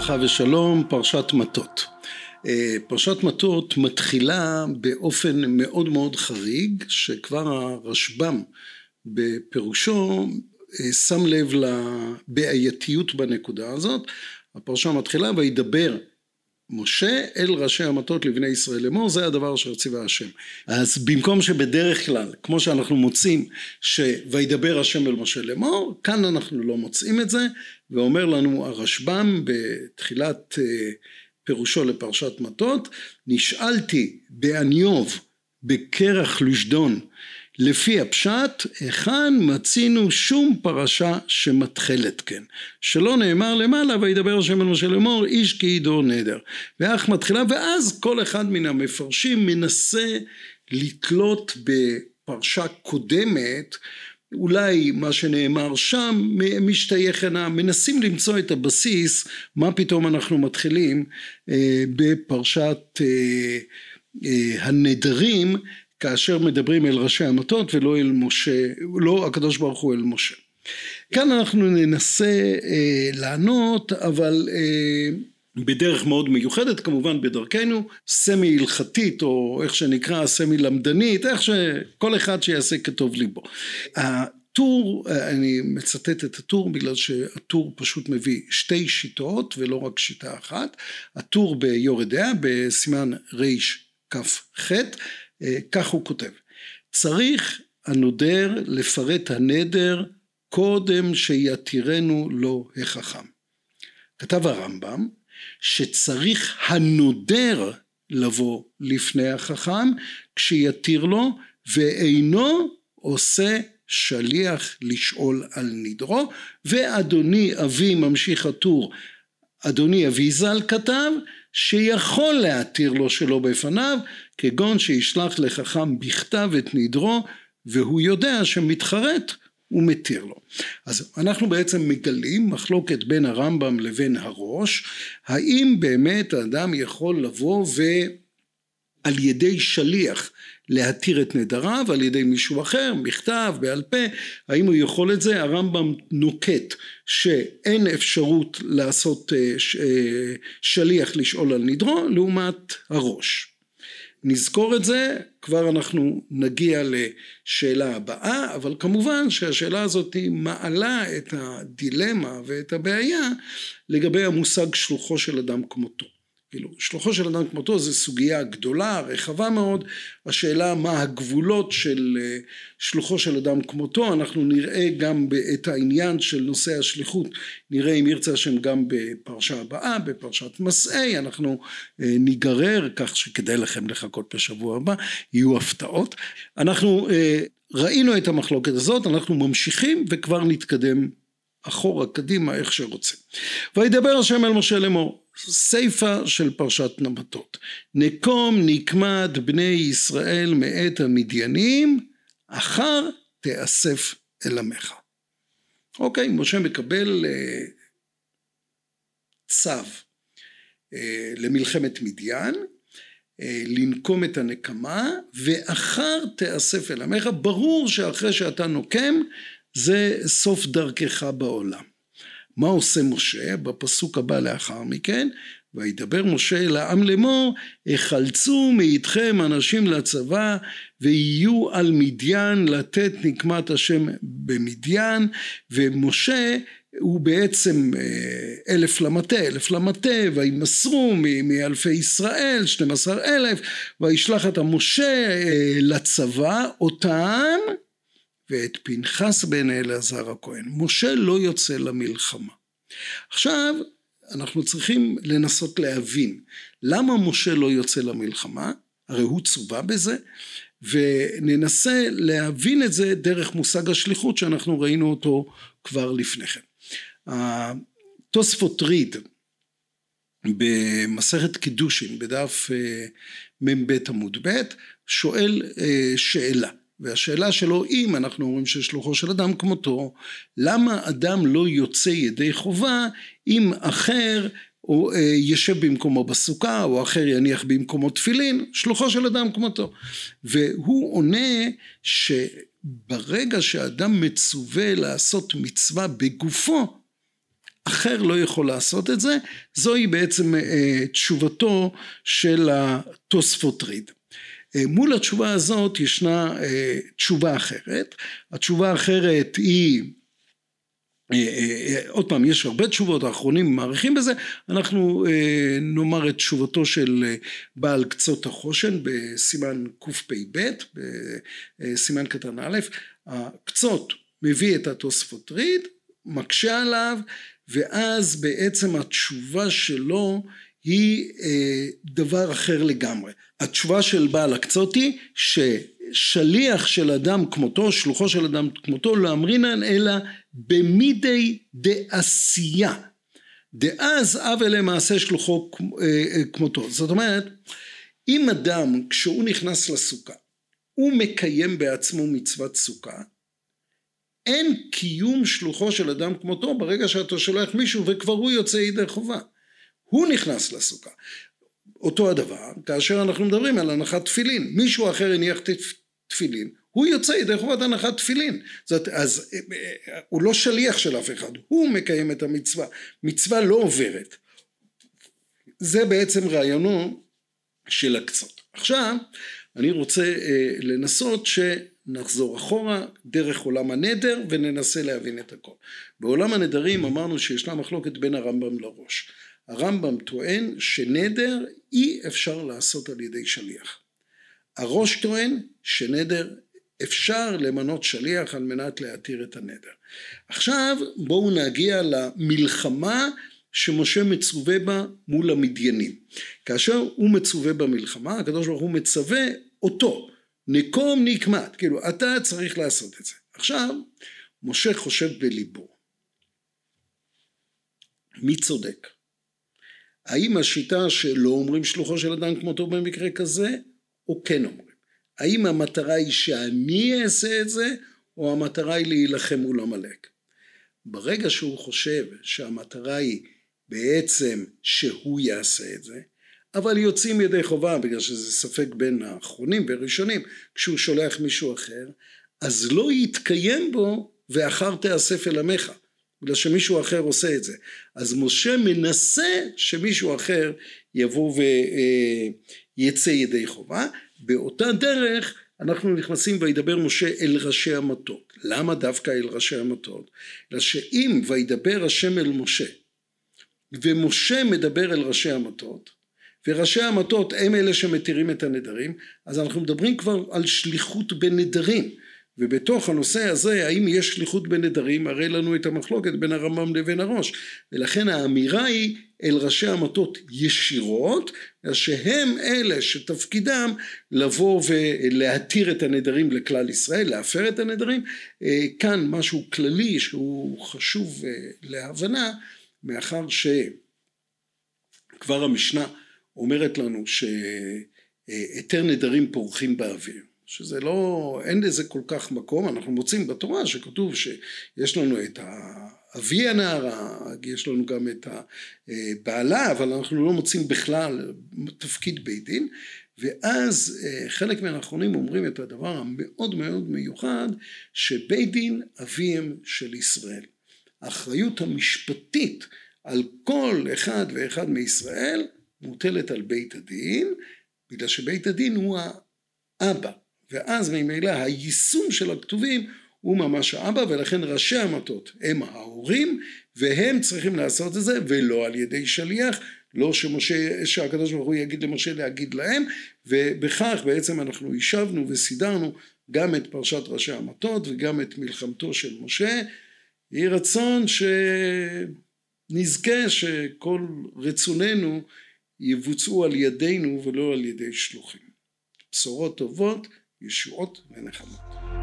ברכה ושלום, פרשת מטות. אה, פרשת מטות מתחילה באופן מאוד מאוד חריג, שכבר הרשב"ם בפירושו אה, שם לב לבעייתיות בנקודה הזאת. הפרשה מתחילה וידבר משה אל ראשי המטות לבני ישראל. לאמור זה הדבר אשר ציווה השם. אז במקום שבדרך כלל כמו שאנחנו מוצאים שוידבר השם אל משה לאמור כאן אנחנו לא מוצאים את זה ואומר לנו הרשב"ם בתחילת אה, פירושו לפרשת מטות נשאלתי באניוב בקרח לושדון לפי הפשט, היכן מצינו שום פרשה שמתחלת כן. שלא נאמר למעלה, וידבר השם אל משה לאמור, איש כי ידור נדר. ואך מתחילה, ואז כל אחד מן המפרשים מנסה לתלות בפרשה קודמת, אולי מה שנאמר שם משתייך הנה, מנסים למצוא את הבסיס, מה פתאום אנחנו מתחילים אה, בפרשת אה, אה, הנדרים כאשר מדברים אל ראשי המטות ולא אל משה, לא הקדוש ברוך הוא אל משה. כאן אנחנו ננסה אה, לענות אבל אה, בדרך מאוד מיוחדת כמובן בדרכנו סמי הלכתית או איך שנקרא סמי למדנית איך שכל אחד שיעשה כטוב ליבו. הטור אני מצטט את הטור בגלל שהטור פשוט מביא שתי שיטות ולא רק שיטה אחת הטור ביורדיה בסימן רכ"ח כך הוא כותב צריך הנודר לפרט הנדר קודם שיתירנו לו החכם. כתב הרמב"ם שצריך הנודר לבוא לפני החכם כשיתיר לו ואינו עושה שליח לשאול על נדרו. ואדוני אבי ממשיך הטור אדוני אבי ז"ל כתב שיכול להתיר לו שלא בפניו כגון שישלח לחכם בכתב את נדרו והוא יודע שמתחרט הוא מתיר לו. אז אנחנו בעצם מגלים מחלוקת בין הרמב"ם לבין הראש האם באמת האדם יכול לבוא ועל ידי שליח להתיר את נדריו על ידי מישהו אחר, בכתב, בעל פה, האם הוא יכול את זה? הרמב"ם נוקט שאין אפשרות לעשות אה, אה, שליח לשאול על נדרו לעומת הראש. נזכור את זה, כבר אנחנו נגיע לשאלה הבאה, אבל כמובן שהשאלה הזאת מעלה את הדילמה ואת הבעיה לגבי המושג שלוחו של אדם כמותו. כאילו שלוחו של אדם כמותו זו סוגיה גדולה רחבה מאוד. השאלה מה הגבולות של אה, שלוחו של אדם כמותו אנחנו נראה גם את העניין של נושא השליחות נראה אם ירצה השם גם בפרשה הבאה בפרשת מסעי אנחנו אה, ניגרר כך שכדאי לכם לחכות בשבוע הבא יהיו הפתעות. אנחנו אה, ראינו את המחלוקת הזאת אנחנו ממשיכים וכבר נתקדם אחורה קדימה איך שרוצים. וידבר השם אל משה לאמור סיפא של פרשת נבטות. נקום נקמת בני ישראל מאת המדיינים אחר תאסף אל עמך. אוקיי משה מקבל אה, צו אה, למלחמת מדיין אה, לנקום את הנקמה ואחר תאסף אל עמך. ברור שאחרי שאתה נוקם זה סוף דרכך בעולם מה עושה משה? בפסוק הבא לאחר מכן וידבר משה אל העם לאמור החלצו מאיתכם אנשים לצבא ויהיו על מדיין לתת נקמת השם במדיין ומשה הוא בעצם אה, אלף למטה אלף למטה וימסרו מאלפי ישראל שנים עשר אלף וישלח את המשה אה, לצבא אותם ואת פנחס בן אלעזר הכהן. משה לא יוצא למלחמה. עכשיו אנחנו צריכים לנסות להבין למה משה לא יוצא למלחמה, הרי הוא צווה בזה, וננסה להבין את זה דרך מושג השליחות שאנחנו ראינו אותו כבר לפני כן. תוספות ריד במסכת קידושין בדף אה, מ"ב עמוד ב' שואל אה, שאלה והשאלה שלו אם אנחנו אומרים ששלוחו של אדם כמותו למה אדם לא יוצא ידי חובה אם אחר או אה, ישב במקומו בסוכה או אחר יניח במקומו תפילין שלוחו של אדם כמותו והוא עונה שברגע שאדם מצווה לעשות מצווה בגופו אחר לא יכול לעשות את זה, זוהי בעצם תשובתו של התוספות ריד. מול התשובה הזאת ישנה תשובה אחרת, התשובה האחרת היא אה, אה, אה, עוד פעם יש הרבה תשובות האחרונים מעריכים בזה. אנחנו נאמר את תשובתו של בעל קצות החושן בסימן קפ"ב בסימן קטן א' הקצות מביא את התוספות ריד מקשה עליו ואז בעצם התשובה שלו היא דבר אחר לגמרי. התשובה של בעל הקצות היא ששליח של אדם כמותו שלוחו של אדם כמותו לא אמרינן אלא במידי דעשייה. דאז אב אלה מעשה שלוחו אה, אה, כמותו. זאת אומרת אם אדם כשהוא נכנס לסוכה הוא מקיים בעצמו מצוות סוכה אין קיום שלוחו של אדם כמותו ברגע שאתה שולח מישהו וכבר הוא יוצא ידי חובה הוא נכנס לסוכה. אותו הדבר כאשר אנחנו מדברים על הנחת תפילין. מישהו אחר הניח תפילין הוא יוצא ידי חובת הנחת תפילין. זאת אז הוא לא שליח של אף אחד הוא מקיים את המצווה. מצווה לא עוברת. זה בעצם רעיונו של הקצות. עכשיו אני רוצה אה, לנסות שנחזור אחורה דרך עולם הנדר וננסה להבין את הכל. בעולם הנדרים אמרנו שישנה מחלוקת בין הרמב"ם לראש הרמב"ם טוען שנדר אי אפשר לעשות על ידי שליח הראש טוען שנדר אפשר למנות שליח על מנת להתיר את הנדר. עכשיו בואו נגיע למלחמה שמשה מצווה בה מול המדיינים. כאשר הוא מצווה במלחמה הקדוש ברוך הוא מצווה אותו נקום נקמת כאילו אתה צריך לעשות את זה. עכשיו משה חושב בליבו מי צודק? האם השיטה שלא אומרים שלוחו של אדם כמותו במקרה כזה או כן אומרים? האם המטרה היא שאני אעשה את זה, או המטרה היא להילחם מול עמלק? ברגע שהוא חושב שהמטרה היא בעצם שהוא יעשה את זה, אבל יוצאים ידי חובה בגלל שזה ספק בין האחרונים והראשונים כשהוא שולח מישהו אחר אז לא יתקיים בו ואחר תאסף אל עמך בגלל שמישהו אחר עושה את זה אז משה מנסה שמישהו אחר יבוא ויצא ידי חובה באותה דרך אנחנו נכנסים וידבר משה אל ראשי המטות. למה דווקא אל ראשי המטות? אלא שאם וידבר השם אל משה ומשה מדבר אל ראשי המטות וראשי המטות הם אלה שמתירים את הנדרים אז אנחנו מדברים כבר על שליחות בנדרים ובתוך הנושא הזה האם יש שליחות בנדרים הרי לנו את המחלוקת בין הרמב"ם לבין הראש. ולכן האמירה היא אל ראשי המטות ישירות שהם אלה שתפקידם לבוא ולהתיר את הנדרים לכלל ישראל להפר את הנדרים. אה, כאן משהו כללי שהוא חשוב אה, להבנה מאחר שכבר המשנה אומרת לנו שהיתר נדרים פורחים באוויר שזה לא, אין לזה כל כך מקום, אנחנו מוצאים בתורה שכתוב שיש לנו את אבי הנערה, יש לנו גם את הבעלה, אבל אנחנו לא מוצאים בכלל תפקיד בית דין, ואז חלק מהאחרונים אומרים את הדבר המאוד מאוד מיוחד, שבית דין אביהם של ישראל. האחריות המשפטית על כל אחד ואחד מישראל מוטלת על בית הדין, בגלל שבית הדין הוא האבא ואז ממילא היישום של הכתובים הוא ממש האבא ולכן ראשי המטות הם ההורים והם צריכים לעשות את זה ולא על ידי שליח לא שמשה שהקדוש ברוך הוא יגיד למשה להגיד להם ובכך בעצם אנחנו השבנו וסידרנו גם את פרשת ראשי המטות וגם את מלחמתו של משה. יהי רצון שנזכה שכל רצוננו יבוצעו על ידינו ולא על ידי שלוחים. בשורות טובות ישועות ונחמות.